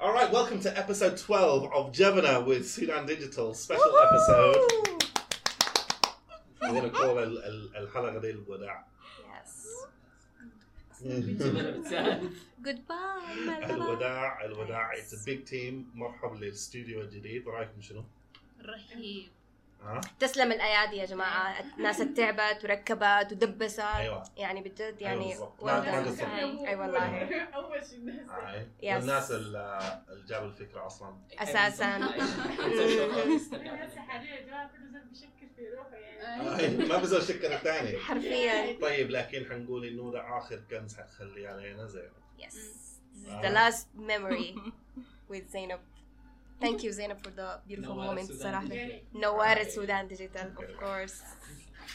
All right, welcome to episode 12 of Jevana with Sudan Digital special episode. We're going to call ال- ال- الحلقة دي الوداع. Yes. بتساعد Goodbye. الوداع الوداع it's a big team مرحبا للاستوديو الجديد رايكم شنو؟ رهيب. ها؟ تسلم الايادي يا جماعة. الناس اللي تعبت وركبت ودبست. أيوه. يعني بجد أيوة يعني done. قصرت. أي والله. اول شيء الناس هاي. Yes. والناس اللي جابوا الفكرة أصلا. أساساً. الناس حاليا يا جماعة كل زول بيشكل في روحه يعني هاي، ما بزول شكل الثاني حرفيا. طيب لكن حنقول إنه ده آخر كنز حتخلي علينا زين. Yes. this is the last memory with Zainab. Thank you Zainab for the beautiful moment السودان صراحة نوار السودان ديجيتال of course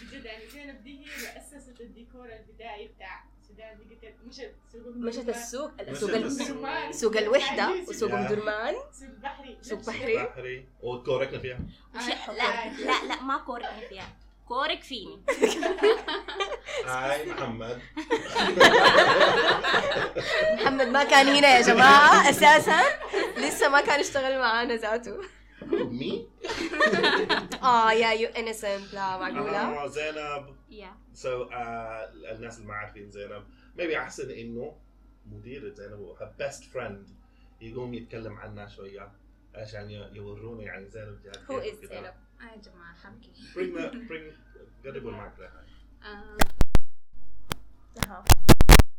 بجد يعني زينب دي هي اللي اسست الديكور البدائي بتاع السودان digital مشت سوق مشت. السوق. سوق سوق الوحدة وسوق. ام درمان سوق بحري. سوق بحري. وتكوركنا فيها. لا لا لا ما كورك فيها. كورك فيني. هاي محمد. محمد ما كان هنا يا جماعة أساسا. لسه ما كان اشتغل معانا ذاته. مين؟ آه يا يو انسنت لا معقولة؟ آه زينب. يا سو so, uh, الناس اللي ما عارفين زينب. Maybe أحسن إنه مديرة زينب وها بيست فريند يقوم يتكلم عنها شوية عشان يورونا يعني زينب جات هو از. زينب؟ آه يا جماعة حبكي bring the bring قربوا المايك لها آه،.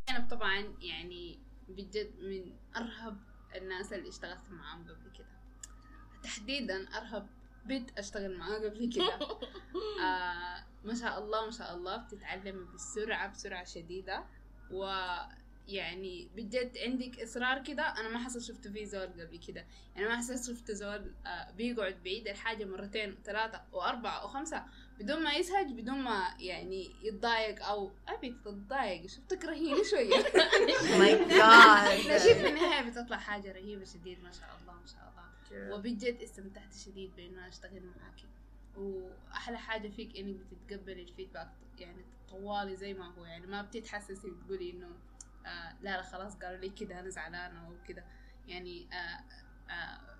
أنا طبعا يعني بجد من أرهب الناس اللي اشتغلت معاهم قبل كده. تحديدا أرهب بنت أشتغل معاها قبل كده. آه ما شاء الله ما شاء الله بتتعلم بسرعة بسرعة شديدة. ويعني بجد عندك إصرار كده؟ أنا ما حصل شفت فيه زول قبل كده. يعني ما حصل شفت زول آه بيقعد بعيد الحاجة مرتين وثلاثة وأربعة وخمسة. بدون ما يسهج بدون ما يعني يتضايق أو أبي تتضايق شفتك رهيبة شوية. ماي جاد لكن في النهاية بتطلع حاجة رهيبة شديد ما شاء الله ما شاء الله. وبجد استمتعت شديد بإنه أشتغل معاكي وأحلى حاجة فيك إنك بتتقبلي الفيدباك يعني طوالي زي ما هو يعني ما بتتحسسي بتقولي إنه آه لا لا خلاص قالوا لي كده أنا زعلانة أو كده يعني آه آه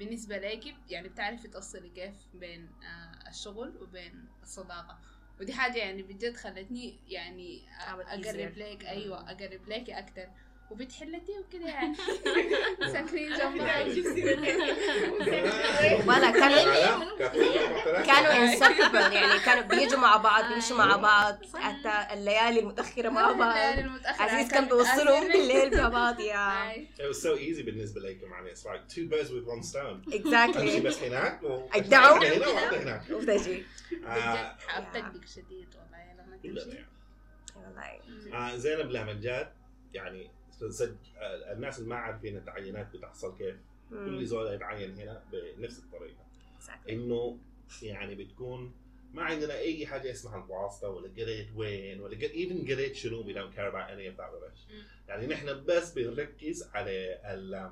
بالنسبة لك يعني بتعرفي توصلي كيف بين آه الشغل وبين الصداقة. ودي حاجة يعني بجد خلتني يعني عملت أقرب. لك أيوة أقرب لك أكتر. وبتحلتي وكده يعني. ساكنين جنب ولا كانوا لا، كافية. كانوا انسبل يعني كانوا بيجوا مع بعض بيمشوا مع بعض حتى الليالي المتأخرة مع بعض. عزيز كان بيوصلهم بالليل مع بعض يا. It was so easy بالنسبة لكم يعني it's like two birds with one stone. Exactly. بس هناك؟ و أجدعوا. واحدة هنا وواحدة هناك. وتجي آه، شديد والله لما تمشي. والله. آه، زينب لما جات يعني آه، الناس اللي ما عارفين التعيينات بتحصل كيف. كل زول يتعين هنا بنفس الطريقة. Exactly. إنه يعني بتكون ما عندنا أي حاجة اسمها الواسطة ولا قريت وين ولا ايفن قريت شنو we don't care about any of that rubbish. مم. يعني نحن بس بنركز على ال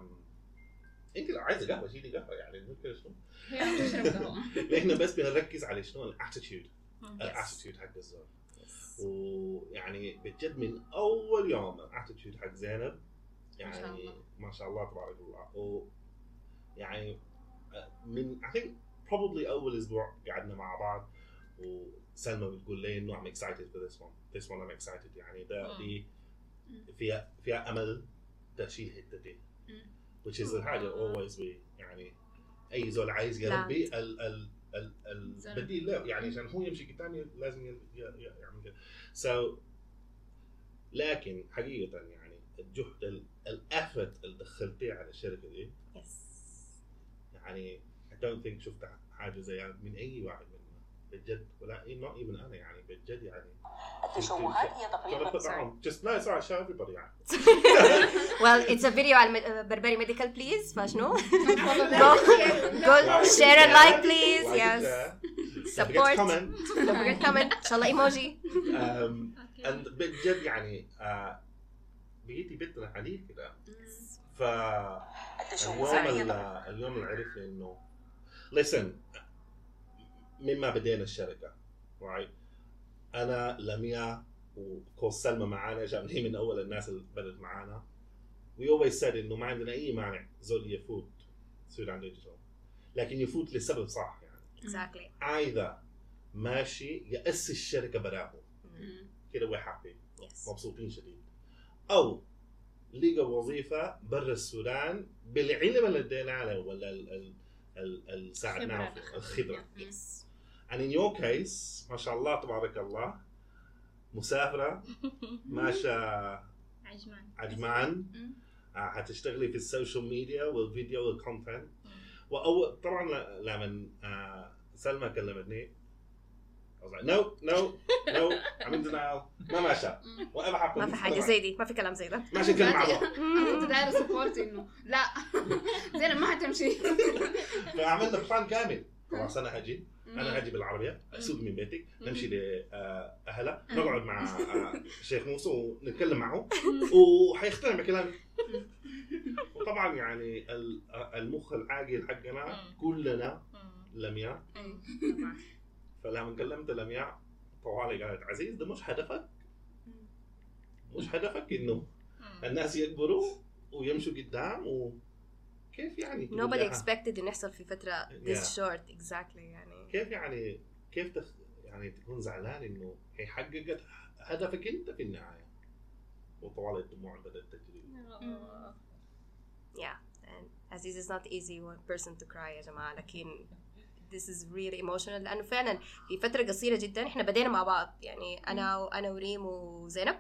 انت لو عايزه قهوه شيلي قهوة يعني شنو؟ نحن بس بنركز على شنو؟ ال attitude ال attitude حق الزول. ويعني بجد من أول يوم ال attitude حق زينب يعني. ما شاء الله تبارك الله و يعني من I think probably أول أسبوع قعدنا مع بعض وسلمى بتقول لي إنه I'm excited for this one this one I'm excited يعني ده. دي فيها فيها أمل تشيل حتتي which is الحاجة always we يعني أي زول عايز. يربي ال ال. البديل له يعني عشان هو يمشي قدام لازم يعمل كده. So لكن حقيقة يعني الجهد ال- الافرت اللي دخلتيه على الشركة دي Yes. يعني I don't think شفت حاجة زيها من أي واحد منا بجد ولا not even أنا يعني بجد يعني التشوهات هي تقريبا just alright show everybody يعني well it's a video على بربري ميديكال بليز فشنو go go share and like please yes. Support. Don't forget to comment. don't forget comment ان شاء الله ايموجي um, بجد يعني آه بقيتي بنتنا حديد كده ف التشوهات اليوم اليوم اللي عرفنا انه listen مما بدينا الشركة right أنا لميا وكوس سلمى معانا هي من أول الناس اللي بدت معانا. we always said إنه ما عندنا أي مانع زول يفوت Sudan Digital لكن يفوت لسبب صح يعني. Exactly. ايذا ماشي ياسس الشركة براهم مم. كده we happy مبسوطين شديد. أو لقى وظيفة برا السودان بالعلم اللي ادينا له ولا ال- ال- ال- اللي ساعدناه الخبرة. Yes. And in your case ما شاء الله تبارك الله مسافرة ماشية عجمان. عجمان. آه، حتشتغلي في ال social media والفيديو وال content واول طبعا لما آه، سلمى كلمتني. I was like no no no I'm in denial. ما ماشى. whatever happens ما في حاجة زي دي ما في كلام زي ده. ماشي نتكلم مع بعض كنت دايرة support إنه لا. زينب ما حتمشي. فعملنا بلان كامل. خلاص أنا هجي أنا هجي بالعربية أسوق من بيتك نمشي لاهلها نقعد مع آه، الشيخ موسى ونتكلم معه وحيقتنع بكلامي وطبعا يعني ال- آه، المخ العاقل حقنا كلنا لمياء. فلما كلمت لمياء طوالي قالت عزيز ده مش هدفك. مش هدفك إنه الناس يكبروا ويمشوا قدام وكيف يعني nobody expected إنه يحصل في فترة Yeah. this short exactly يعني. كيف يعني كيف تخ... يعني تكون زعلان إنه هي حققت هدفك أنت في النهاية؟ وطوال الدموع بدأت تجري. yeah and Aziz is not easy one person to cry يا جماعة. لكن this is really emotional. لأنه فعلا في فترة قصيرة جدا إحنا بدينا مع بعض. يعني أنا وأنا وريم وزينب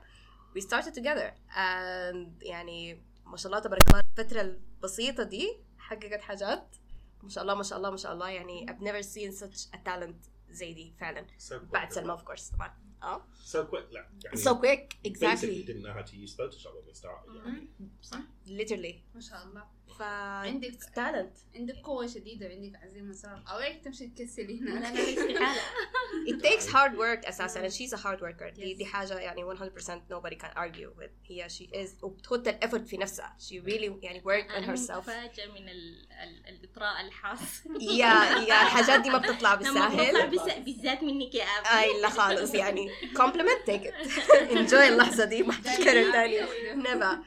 we started together. And يعني ما شاء الله تبارك الله الفترة البسيطة دي حققت حاجات ما شاء الله ما شاء الله ما شاء الله يعني I've never seen such a talent زي دي فعلا so quick بعد سلمى of course طبعا اه so quick لا يعني so quick basically exactly didn't know how to use Photoshop when we started يعني. literally. ما شاء الله. ف عندك talent. عندك قوة شديدة وعندك عزيمة صراحة أو هيك تمشي تكسلي لا هنا لا استحالة it takes hard work أساسا. And she's a hard worker. دي Yes. دي حاجة يعني 100% nobody can argue with. هي she is وبتحط ال effort في نفسها. She really يعني worked on herself. متفاجئة من ال- ال- الإطراء الحاس يا يا الحاجات دي ما بتطلع بالساهل بس- بالذات منك يا أبي أي لا خالص يعني. Compliment take it. Enjoy اللحظة دي. ما تتكرر تاني. Never.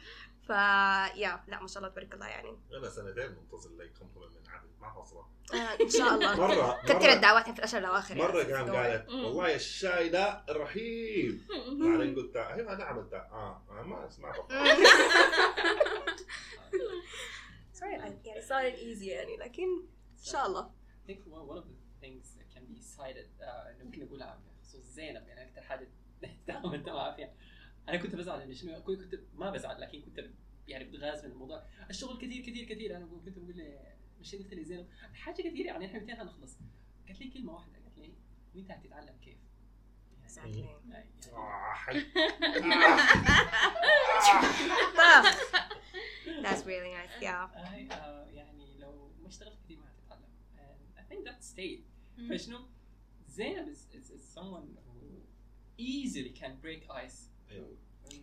ف يا لا ما شاء الله تبارك الله يعني. أنا سنتين منتظر لي compliment من عادل ما حصلت آه، إن شاء الله. مرة كثر مره, الدعوات في الأشهر الأواخر. قام Don't worry. قالت. والله الشاي ده رهيب بعدين قلت أيوه أنا عملتها آه آه، ما ما I- يعني صارت easy يعني لكن إن شاء الله. I think one of the things that can be cited uh, إنه ممكن نقولها بخصوص زينب يعني أكثر حاجة تعاملت معها فيها أنا كنت بزعل انه شنو كنت ما بزعل لكن كنت يعني بتغاز من الموضوع. الشغل كثير كثير كثير. أنا كنت بقول لي مش قلت لي زينب حاجة كثير يعني إحنا متى هنخلص قالت لي كلمة واحدة قالت لي وأنت هتتعلم كيف؟ يعني that's really nice yeah. آه، يعني لو ما اشتغلت كثير ما هتتعلم. I think that stayed. فشنو؟ زينب is, is, is someone who easily can break ice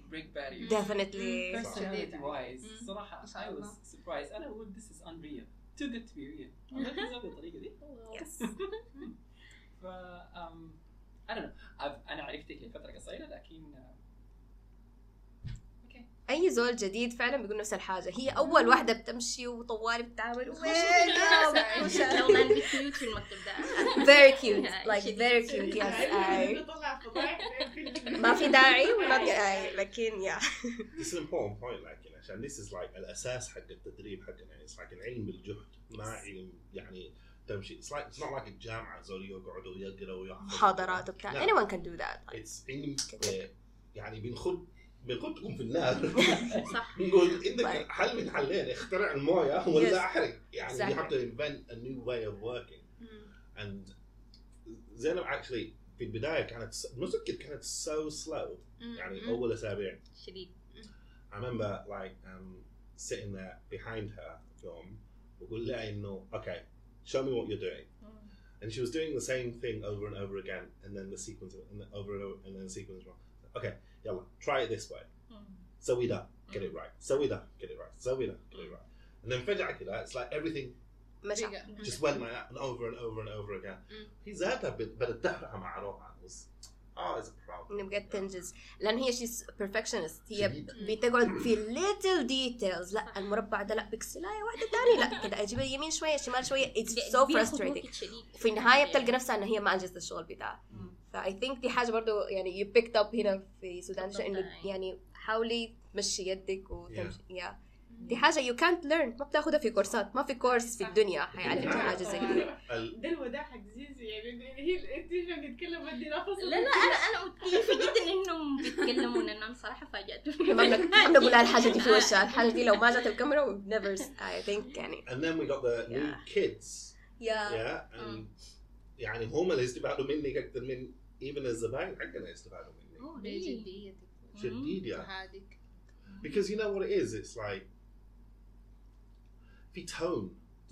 break barriers definitely مم. personality wise مم. صراحة ما I شاء was الله. surprised أنا أقول this is unreal too good to be real ما تنسى بالطريقة دي yes ف um, I don't know I've, أنا عرفتك لفترة قصيرة لكن uh, أي زول جديد فعلا بيقول نفس الحاجة. هي أول واحدة بتمشي وطوالي بتتعامل وين كيوت في المكتب ده very cute yes I بطلع فضايح ما في داعي ولا لكن يا This is an important point like يعني عشان this is like الأساس حق التدريب حقنا. يعني like العلم بالجهد. ما علم يعني تمشي. It's like it's not like الجامعة زول يقعدوا يقروا ويحفظوا. محاضرات وبتاع. لا. anyone can do that. Like, it's علم آه، يعني بنخد بنخدكم في النار صح نقول عندك. حل من حلين اخترع المويه ولا Yes. احرق يعني you have to invent a new way of working and زينب actually في البدايه كانت المسكر كانت so slow يعني اول اسابيع شديد I remember like um, sitting there behind her يوم وقول لها انه okay show me what you're doing and she was doing the same thing over and over again and then the sequence and then over and over and then the sequence wrong okay يلا try it this way. سوي ده get it right. سوي ده get it right. سوي ده get it right. And then فجأة كده it's like everything بقى. just went like that and over and over and over again. هي ذاتها بد- بدأت تفرح مع روحها. Was always proud انه بجد تنجز. لأن هي شيء perfectionist هي. بتقعد في little details لا المربع ده لا pixelايه واحدة ثانية لا. كده أجيب يمين شوية شمال شوية. it's so frustrating. في النهاية بتلقى نفسها إن هي ما أنجزت الشغل بتاعها. ف I think دي حاجة برضو يعني you picked up هنا في السودان إنه. يعني حاولي تمشي يدك وتمشي يا دي حاجة يو كانت ليرن ما بتاخدها في كورسات ما في كورس في الدنيا حيعلمك حاجة زي دي ده الوداع حق زيزي يعني هي انت نتكلم بدي نفس لا لا أنا أنا متكيفه جدا إنهم بيتكلموا لأن أنا صراحة فاجاتوني ما بنق- ما بنقول الحاجة دي في وشها. الحاجة دي لو ما جات الكاميرا never I think يعني. And then we got the new Yeah. kids. يا yeah and يعني هم اللي يستفادوا منك أكثر من even الزباين حقنا يستفادوا منك أوه، ليه؟ بجديتك شديد يا وهادك because you know what it is? It's like في tone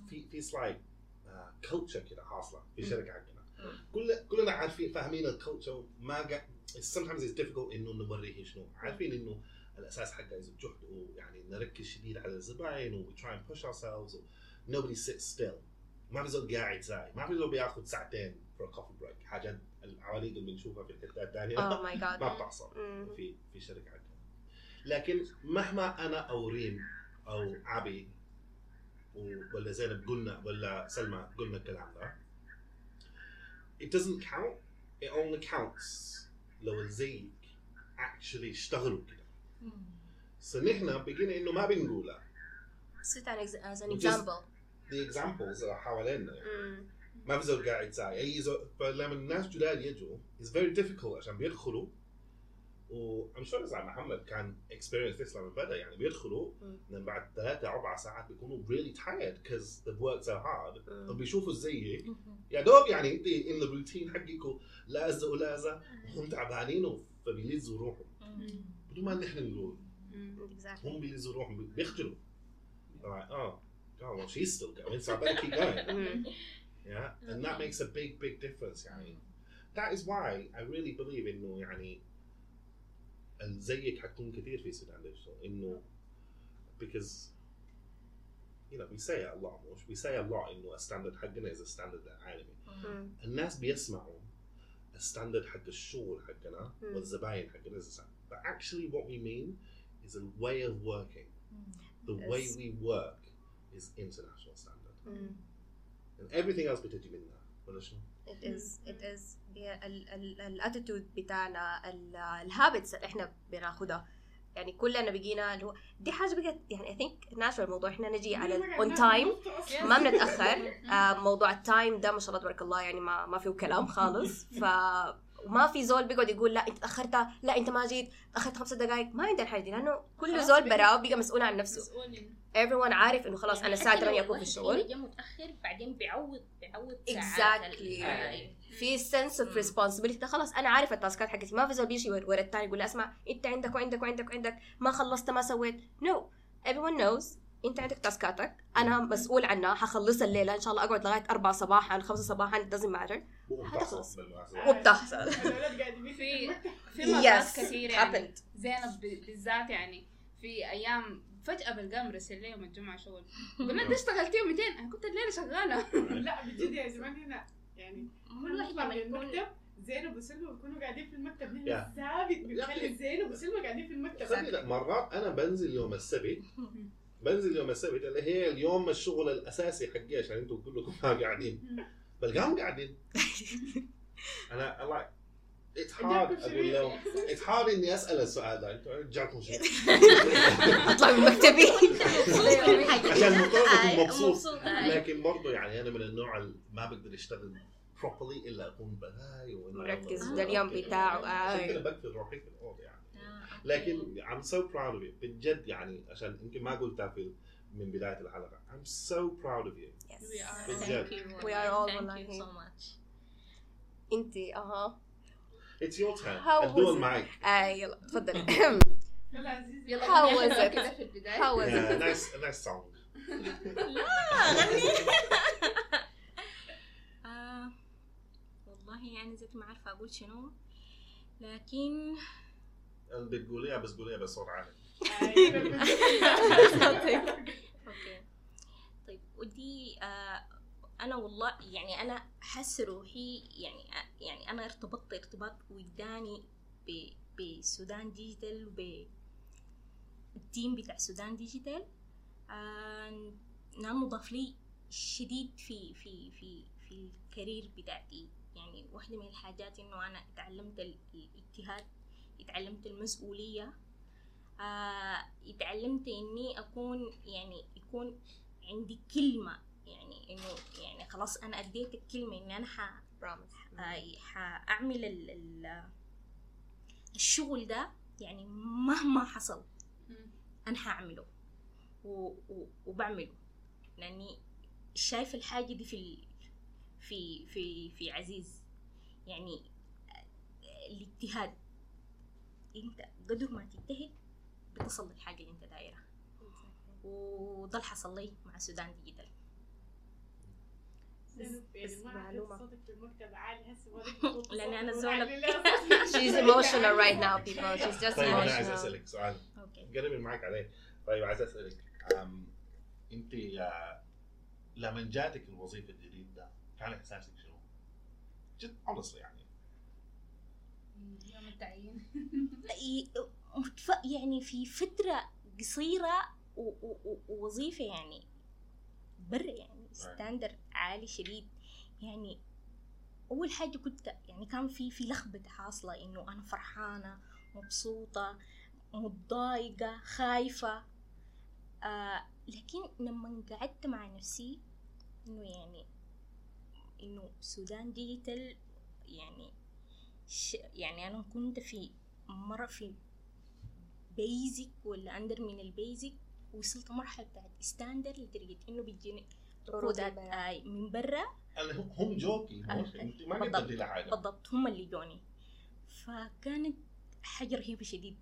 في في it's like uh, culture كده حاصله في الشركة حقنا كل كلنا عارفين فاهمين الكلتشر ما قا... sometimes it's difficult انه نوريه شنو عارفين انه الاساس حقه is جهد ويعني نركز شديد على الزباين و we try and push ourselves و nobody sits still. ما في زول قاعد زاي ما في زول بياخذ ساعتين for a coffee break. حاجات العواليق اللي بنشوفها في الحتات الثانية جاد ما بتحصل في في شركة حقنا لكن مهما أنا أو ريم أو عبي ولا زينب قلنا ولا سلمى قلنا الكلام ده it doesn't count. It only counts لو زيك actually اشتغلوا كده. فنحن بقينا إنه ما بنقولها sit ex- as an example. the examples حوالينا. ما في زول قاعد ساي. اي زول فلما الناس جداد يجوا it's very difficult عشان بيدخلوا. و I'm sure زي محمد كان experience this لما بدأ يعني بيدخلوا. من بعد ثلاثة أربع ساعات بيكونوا really tired because they've worked so hard. مم. وبيشوفوا زيك يا دوب يعني انت in the routine حقك لازة ولازة وهم تعبانين فبيلزوا روحهم. بدون ما نحن نقول. هم بيلزوا روحهم بيخجلوا. Oh God well she's still going so I better keep going. yeah and that makes a big big difference يعني that is why I really believe انه يعني زيك حتكون كثير في السودان ليش انه because you know we say it a lot مش we say a lot انه الستاندرد حقنا is a standard عالمي مم. الناس بيسمعوا الستاندرد حق الشغل حقنا مم. والزباين حقنا is a standard. but actually what we mean is a way of working the way Yes. we work is international standard مم. And everything else بتجي منها. ولا شنو؟ it is it is. ال attitude بتاعنا ال habits اللي إحنا بناخدها. يعني كلنا بقينا اللي هو دي حاجة بقت يعني I think ناشر الموضوع إحنا نجي على on time ما بنتأخر. آه، موضوع ال time ده ما شاء الله تبارك الله يعني ما ما فيه كلام خالص. ف وما في زول بيقعد يقول لا انت تأخرت لا انت ما جيت تاخرت خمسة دقائق ما عندنا الحاجة دي لأنه كل زول بقى- براه بقى مسؤول عن نفسه. مسؤولين everyone عارف إنه خلاص أنا الساعة 8 أكون في الشغل. جا متأخر بعدين بيعوض بيعوض Exactly. ساعات ال- أي. في sense of. responsibility ده خلاص أنا عارف ال taskات حقتي. ما في زول بيجي ور- ورا الثاني يقول لي اسمع انت عندك وعندك وعندك وعندك ما خلصت ما سويت. no no. everyone knows. انت عندك taskاتك أنا مسؤول عنها حخلصها الليلة إن شاء الله أقعد لغاية 4 صباحا 5 صباحا doesn't matter. بالمناسبة وبتحصل في في مرات Yes, كثير يعني. زينب بالذات يعني في أيام فجأة بلقاه مرسل لي يوم الجمعة شغل. قلنا أنت اشتغلتي يومين أنا كنت الليلة شغالة. لا بجد يا زمان هنا يعني كل واحد من المكتب زينب وسلمى بيكونوا قاعدين في المكتب. هنا ثابت بنخلي زينب وسلمى قاعدين في المكتب. مرات أنا بنزل يوم السبت بنزل يوم السبت اللي هي اليوم الشغل الأساسي حقي عشان أنتم كلكم ما قاعدين. بلقاهم قاعدين. أنا جاكم شو أقول لهم hard إني أسأل السؤال ده. أنتوا جاكم شيء أطلع من مكتبي. عشان اكون مبسوط. لكن برضه يعني أنا من النوع اللي ما بقدر أشتغل properly إلا أكون بهاي مركز آه، ده اليوم. بتاعه، كذا بقفل روحي في الأوضة يعني. لكن I'm so proud of you بجد يعني عشان يمكن ما قلتها في من بداية الحلقة I'm so proud of you Yes. We are. بجد. Thank you. We are all Thank you so much. انت أها it's your turn How الدول was it? معك آه يلا تفضلي يلا How was it? كده في البداية How was yeah, it? nice nice song آه والله يعني زيت ما عارفة أقول شنو لكن اللي بتقوليها بس قوليها بصوت عالي. okay طيب ودي آه أنا والله يعني أنا حاسه روحي يعني يعني أنا ارتبطت ارتباط وجداني ب Sudan Digital وب ال team بتاع Sudan Digital. آه لأنه ضاف لي شديد في في في في ال career بتاعتي. يعني واحدة من الحاجات إنه أنا اتعلمت ال- الاجتهاد اتعلمت المسؤولية آه اتعلمت إني أكون يعني يكون عندي كلمة يعني إنه يعني خلاص أنا أديت الكلمة إني أنا ح آه، ال- الشغل ده يعني مهما حصل و- و- وبعمله. لأني شايفة الحاجة دي في في في في عزيز. يعني الاجتهاد انت قدر ما تجتهد بتصل للحاجة اللي انت دايرها. وده اللي حصل لي مع Sudan Digital. بس معلومة. لأن أنا زولة- she's emotional right now people. She's just طيب أنا عايز emotional. أسألك سؤال. okay قرب معك عليه طيب عايز أسألك أم، أنت آه، لما جاتك الوظيفة الجديد ده كان إحساسك شنو؟ جد honestly يعني. يوم التعيين يعني في فترة قصيرة ووظيفة يعني برا يعني ستاندر عالي شديد. يعني أول حاجة كنت يعني كان في في لخبطة حاصلة إنه أنا فرحانة مبسوطة متضايقة خايفة. آه لكن لما قعدت مع نفسي إنه يعني إنه Sudan Digital يعني يعني أنا كنت في مرة في basic ولا under من ال basic وصلت مرحلة بتاعت standard لدرجة إنه بيجيني عروض عقودات من برا. آي من برا هم- جوكي ما. قدمتي لها حاجة بالضبط هم اللي جوني فكانت حاجة رهيبة شديد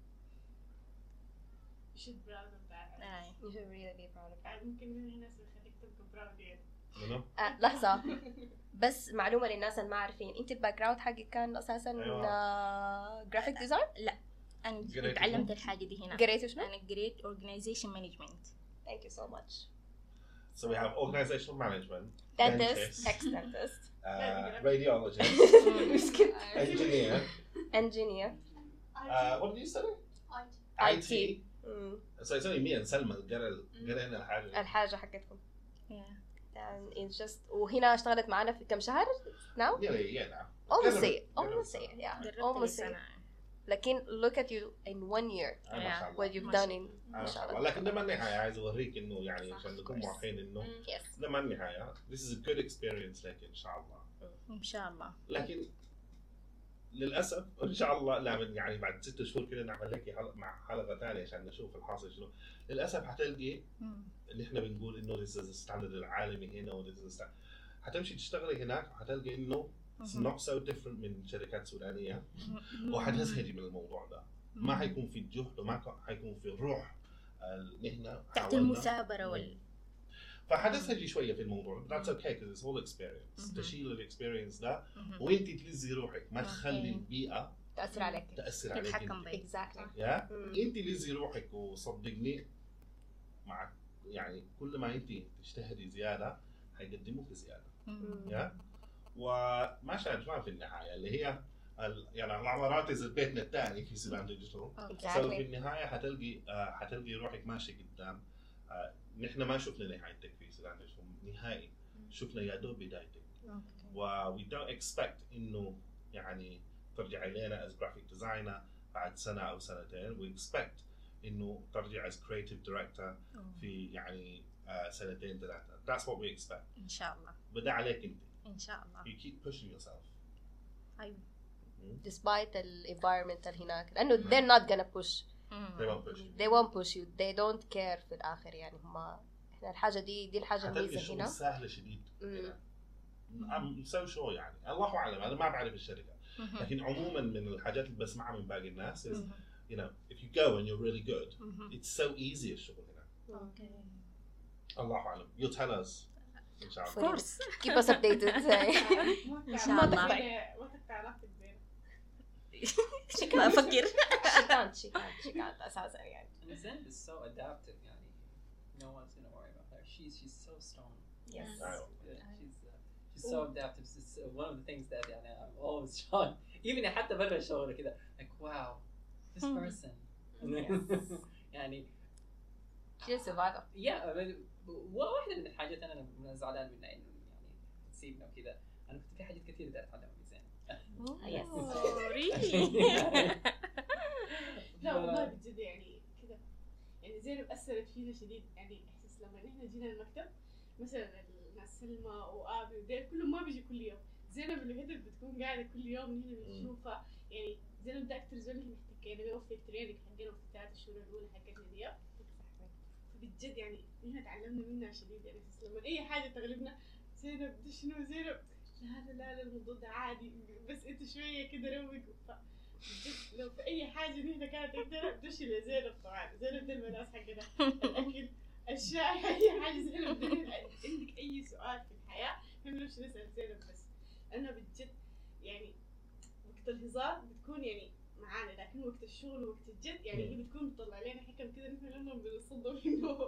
شد proud بتاعك آي. you should really be proud of her يمكن من هنا بيخليك تبقى proud يعني؟ آه لحظة بس معلومة للناس اللي ما عارفين انت ال background حقك كان أساسا أيوة. graphic design أنا قريت تعلمت شنو؟ الحاجة دي هنا قريتوا شنو؟ أنا قريت Organization Management Thank you so much So we have organizational management, dentist Dentist. ex dentist uh, radiologist, engineer. engineer Uh, what did you study? IT. مم. So it's only me and Selma قرينا الحاجة. الحاجة حقتكم Yeah. And it's just وهنا اشتغلت معنا في كم شهر now? Yeah, yeah, yeah. almost قربت- a year قربت almost a سنة. year yeah جربت almost a لي year سنة لكن look at you in one year آه، ما شاء الله. what you've ما done شاء in آه، ما ما شاء شاء الله الله لكن ده ما النهايه عايز اوريك انه يعني صح، عشان of نكون course. واضحين انه yes. ده ما النهايه this is a good experience لك ان شاء الله إن شاء الله لكن للأسف إن شاء الله لا من يعني بعد ست شهور كده نعمل لك مع حلقة ثانية عشان نشوف الحاصل شنو للأسف حتلقي. اللي إحنا بنقول إنه standard العالمي هنا و this is the standard. حتمشي تشتغلي هناك وحتلقي إنه مم. not so different من شركات سودانية. وحتزهجي من الموضوع ده ما حيكون في الجهد وما حيكون في الروح المهنه تحت حاولنا. المثابرة فحتزهجي شوية في الموضوع that's okay because it's all experience مم. تشيل ال experience ده. وانت تلزي روحك ما. تخلي البيئة تأثر عليك تأثر عليك تتحكم انت. بي exactly يا. انت لزي روحك وصدقني مع يعني كل ما انت تجتهدي زيادة حيقدموك زياده. yeah وما شاء في النهاية اللي هي ال- يعني العمارات is بيتنا الثاني في سودان ديجيتال so في النهاية حتلقي آه، حتلقي روحك ماشي قدام آه، نحن ما شفنا نهايتك في سودان ديجيتال نهائي. شفنا يا دوب بدايتك. و we don't expect إنه يعني ترجعي لنا as graphic designer بعد سنة أو سنتين. We expect إنه ترجع as creative director في يعني آه، سنتين ثلاثة. That's what we expect. إن شاء الله. بدا عليك أنت. إن شاء الله. You keep pushing yourself. أيوة. despite ال environment اللي هناك. لأنه they're not gonna push. They won't push you. they won't push you. They don't care في الآخر يعني هم إحنا الحاجة دي دي الحاجة حتلقي الميزة الشغل هنا سهل شديد مم. هنا I'm so sure يعني. الله اعلم أنا ما بعرف الشركة. مم. لكن عموما من الحاجات اللي بسمعها من باقي الناس is مم. you know if you go and you're really good مم. it's so easy الشغل هنا. أوكي. الله اعلم you'll tell us ان شاء Of الله course keep us updated. إن شاء الله. وقت علاقتك بين ما أفكر she can't she can't she can't أساسا يعني And Zen is so adaptive, yani. No one's gonna worry about her. She's she's so strong. Yes. أيوة. she's uh, she's so adaptive it's uh, one of the things that يعني I'm always shocked even حتى برا الشغل كذا like wow this Hmm. person يعني She's a survivor. يا واحدة من الحاجات انا أنا زعلان منها انه يعني تسيبنا وكذا انا كنت في حاجات كثير بدي اتعلمها من زين Yes. Oh, really? لا والله بجد يعني كذا يعني زينب اثرت فينا شديد يعني إحساس لما إحنا جينا المكتب مثلا الناس سلمى وآبي وديل كلهم ما بيجي كل يوم. زينب الوحيدة اللي بتكون قاعدة كل يوم هنا بنشوفها. يعني زينب ده أكتر زول إحنا احتكينا بيه في التريننج حقنا في الثلاث شهور الأولى حقتنا دي. بجد يعني إحنا تعلمنا منها شديد يعني لما أي حاجة تغلبنا زينب ده شنو زينب؟ لا لا لا الموضوع ده عادي. بس انت شوية كده روق لو في أي حاجة نحن كانت عندنا بدوشي لزينب طبعا زينب ده المدرسة حقنا. الأكل الشاي أي حاجة زينب عندك أي سؤال في الحياة نحن نمشي نسأل زينب بس. أنا بجد يعني وقت الهزار بتكون يعني معانا لكن وقت الشغل ووقت الجد يعني هي بتكون بتطلع لنا حكم كده نحن لما بنصدم إنه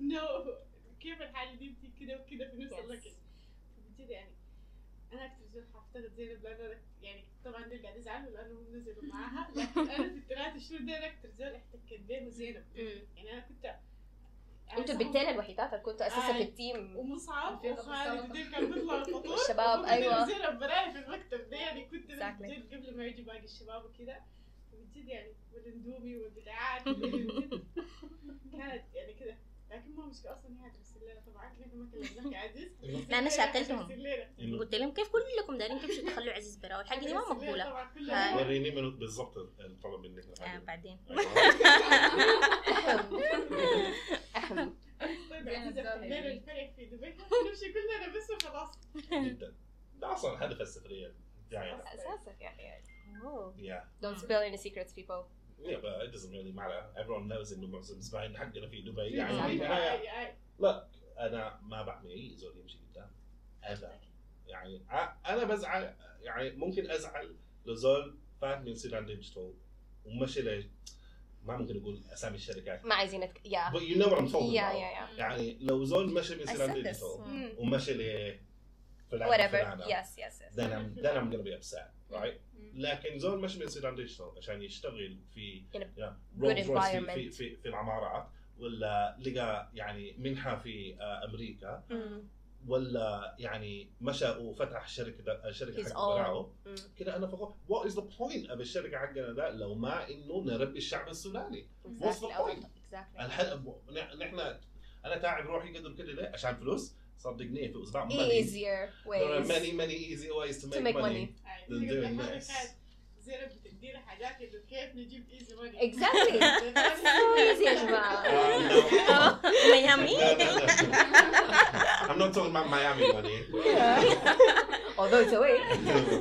no كيف الحاجة دي؟ بتيجي كده وكده في نفس. الوقت. بجد يعني أنا زول حافتقد زينب لأن أنا يعني طبعا دول قاعد يزعلوا لأنه هم نزلوا معاها لكن أنا في الثلاث شهور دول أكثر زول احتكيت به زينب يعني أنا كنت أنتوا البنتين الوحيدات اللي كنتوا أساسا في آه. ال team ومصعب في وخالد. ودول كانوا بيطلعوا وكنت أيوة. زينب براي في المكتب ده يعني كنت Exactly. قبل ما يجي باقي الشباب وكده بجد يعني والاندومي والبتاعات كانت يعني كده لكن ما مشكلة أصلا هي طبعا إحنا ما كلمناك يا عزيز. لا، أنا شاكلتهم. قلت لهم كيف كلكم دارين تمشوا تخلوا عزيز برا والحاجة دي ما مقبولة. وريني منو بالضبط الطلب منك آه. بعدين. اهم طيب عزيز. الفرق في دبي. نمشي كلنا بس وخلاص. جدا. ده أصلا هدف السفريه الجايه أساسا يعني. Yeah. Don't spill any secrets people. Yeah but it doesn't really matter. Everyone knows انه معظم الزباين حقنا في دبي. يعني النهايه أي- أي. لا أنا ما بعمل اي زول يمشي قدام ابدا يعني أنا بزعل يعني ممكن ازعل لو زول فات من سيلان ديجيتال ومشي ل ما ممكن أقول اسامي الشركات ما عايزين نتك... yeah but you know what I'm talking yeah about. yeah yeah يعني لو زول مشي من سيلان. ديجيتال. ومشي ل فلان whatever. فلانة، yes yes yes. Then I'm then I'm gonna be upset right. لكن زول مشى من سيدان ديجيتال عشان يشتغل في Rolls Royce في. في, في, في العمارات ولا لقى يعني منحة في آه، أمريكا. ولا يعني مشى وفتح شركة ده شركة حق Mm. كده أنا فخور what is the point of الشركة حقنا ده لو ما إنه نربي الشعب السوداني point? exactly الحل نحن أنا تعب روحي قدر كده ليه؟ عشان فلوس صدقني if it was about money easier there are ways many many easy ways to to make, make money. money أي. Than doing هذا this. كان زينب بتدينا حاجات انه كيف نجيب ايزي ماني exactly so easy يا جماعه Uh, no. ميامي No, no, no. I'm not talking about Miami money. although it's away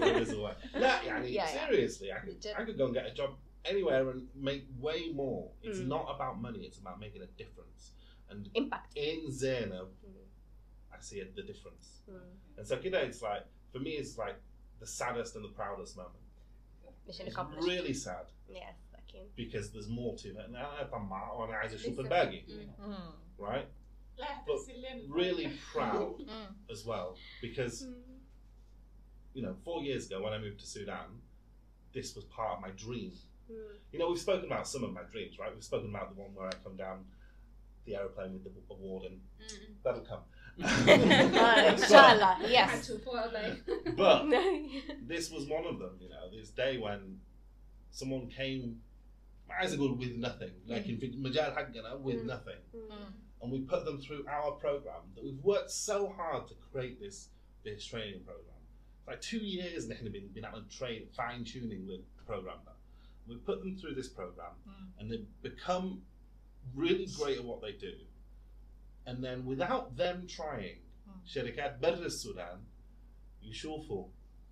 There is a way. لا يعني Yeah, yeah. seriously I could, Legit. I could go and get a job anywhere and make way more. It's Mm. not about money, it's about making a difference. And impact in Zainab, Mm. see the difference. Mm. And so you know, it's like for me, it's like the saddest and the proudest moment. Mission it's accomplished. really sad. Yes, thank you. Because there's more to it. Och han är Isaac Schuppenberger. Right? But really proud mm. as well because, mm. you know, four years ago when I moved to Sudan, this was part of my dream. Mm. You know, we've spoken about some of my dreams, right? We've spoken about the one where I come down the aeroplane with the award, and mm-hmm. that'll come. Inshallah, yes. but this was one of them, you know, this day when someone came Ma'azagul with nothing, like in Majal Haggana with mm. nothing. Mm. And we put them through our program that we've worked so hard to create this this training program. Like two years they've been, been out and train fine tuning the program. We put them through this program mm. and they've become really great at what they do And then without them trying, Mm. شركات برا السودان يشوفوا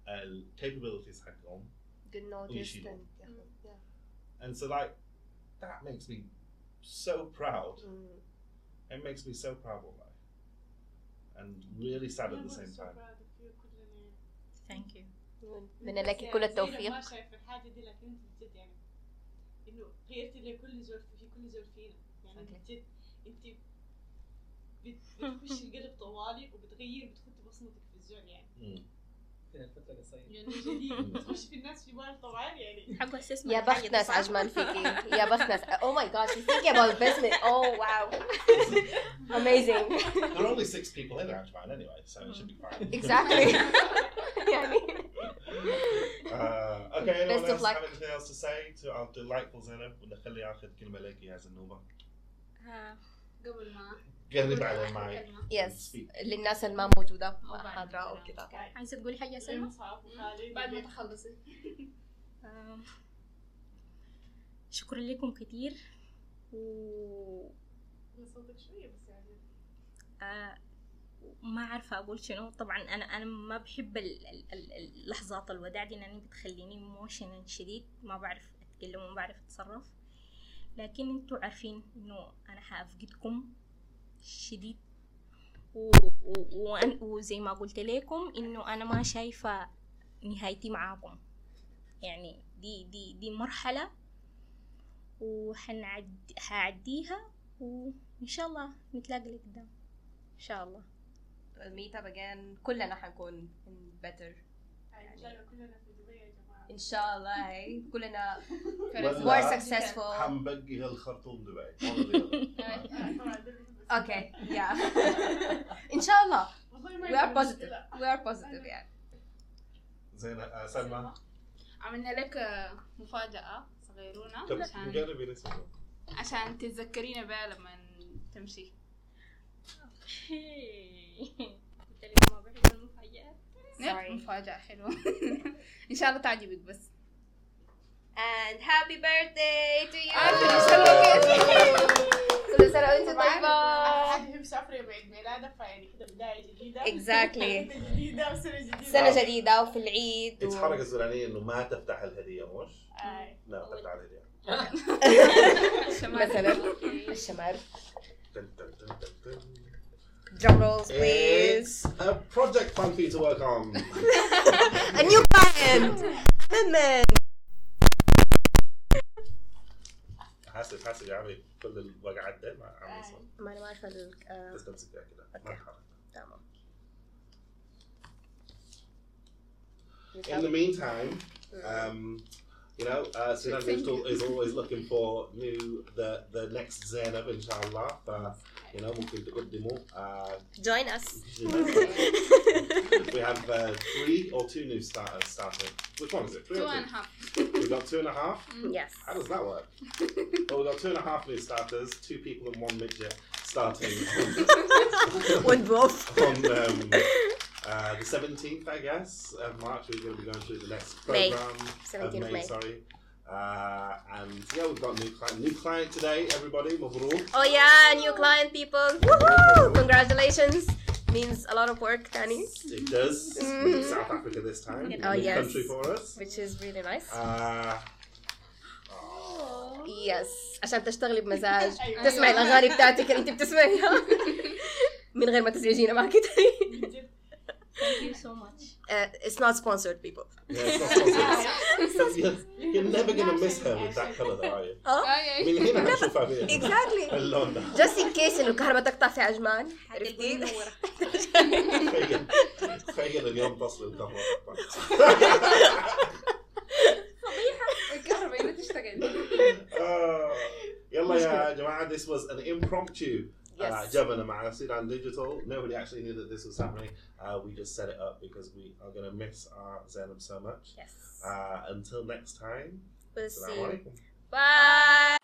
ال capabilities حقهم good notice ويشيلوا. and yeah. and so like that makes me so proud. Mm. It makes me so proud of life. And really sad at the same time. ثانك يو نتمنى لك كل التوفيق ما شايف الحاجه دي لكن انت بجد يعني انه غيرتي لكل زول في كل زول فينا يعني Exactly. بجد انت بت- بتخش القلب طوالي وبتغير بتفوت بصمة التلفزيون يعني. يعني, يعني. يا بخت ناس عجمان فيكي. يا بخت ناس oh my God you think about business oh wow اميزنج There are only six people in there عجمان anyway so it should be fine. Exactly. يعني okay anyone else have anything else to say to our delightful Zainab? ولا خلي اخذ كلمة لك يا زنوبة. قبل ما قرب على المايك. Speak. للناس اللي ما موجودة أو ما بعد. حاضرة أو ما كذا عايزة تقولي يا زي سلمى؟ بعد ما تخلصي. آه، شكرا لكم كتير. و صوتك شوية بس يعني. آه، ما عارفة أقول شنو. طبعا أنا أنا ما بحب ال- ال- ال- اللحظات الوداع دي لأنها بتخليني ايموشنال شديد. ما بعرف أتكلم وما بعرف أتصرف. لكن أنتوا عارفين إنه أنا حأفقدكم. شديد. و... و... وزي ما قلت لكم إنه أنا ما شايفة نهايتي معاكم. يعني دي دي دي مرحلة وحنعد هعديها وإن شاء الله نتلاقى لقدام إن شاء الله. Meet up again. كلنا حنكون better. إن شاء الله كلنا في دبي يا جماعة إن شاء الله هي كلنا more successful حنبقي الخرطوم دبي. آه، okay yeah. إن شاء الله يكون positive. مشكلة. we are positive يعني زين آه، سلمى. عملنا لك آه، مفاجأة صغيرونة طب عشان جربي نسمع. عشان تتذكرينا بها لما تمشي. قلت لكم ما بحب المفاجآت نعم، Sorry. مفاجأة حلوة. إن شاء الله تعجبك بس. And happy birthday to you. آه، كل وأنت طبعاً طيبة هذه هي مسافرة يوم عيد ميلادك فيعني كده بداية جديدة Exactly. سنة جديدة وسنة جديدة سنة جديدة وفي العيد It's حركة زولانية إنه ما تفتح الهدية مش؟ آه. لا تفتح الهدية. شمال. مثلا dun. drum rolls please It's a project fun for you to work on. a new client amendment حاسب حاسب يا عمي كل الوقعات ده ما عم يصير ما أنا ما أعرف ال- آه، بس تمسكها كده ما أوكي. تحرك. تمام In the meantime, um, you know, uh, Sinan Digital is always looking for new the the next Zainab inshallah. ف you know ممكن تقدموا. Uh, join us we have uh, three or two new starters starting. Which one is it? Three Two or and a two? half. We've got two and a half. yes How does that work? well, we've got two and a half new starters, two people and one midget starting one both on um, uh, the 17th, I guess, of March. We're going to be going through the next May. program. 17th of May. sorry. Uh, and yeah, we've got a new client. New client today, everybody. Mabrook. oh yeah new client people Woohoo! congratulations means a lot of work Danny It does. Mm. South Africa this time. Oh, New yes. country for us. which is really nice Uh, يس عشان تشتغلي بمزاج أيوة. تسمعي الاغاني بتاعتك اللي انت بتسمعيها من غير ما تزعجينا معك من جد. Thank you so much uh, it's not sponsored people yeah, it's not sponsored. you're, you're never going to miss her with that colour, though, are you? آه من هنا حنشوفها فيها. exactly. اللون ده. just in case انه الكهرباء تقطع في عجمان عرفتي تخيل تخيل اليوم تصل الكهرباء الكهرباء هنا تشتغل يلا يا جماعة this was an impromptu Uh, yes. uh, Jevon and sit on digital. Nobody actually knew that this was happening. Uh, we just set it up because we are going to miss uh, our Zenab so much. Yes. Uh, until next time. We'll see. Bye.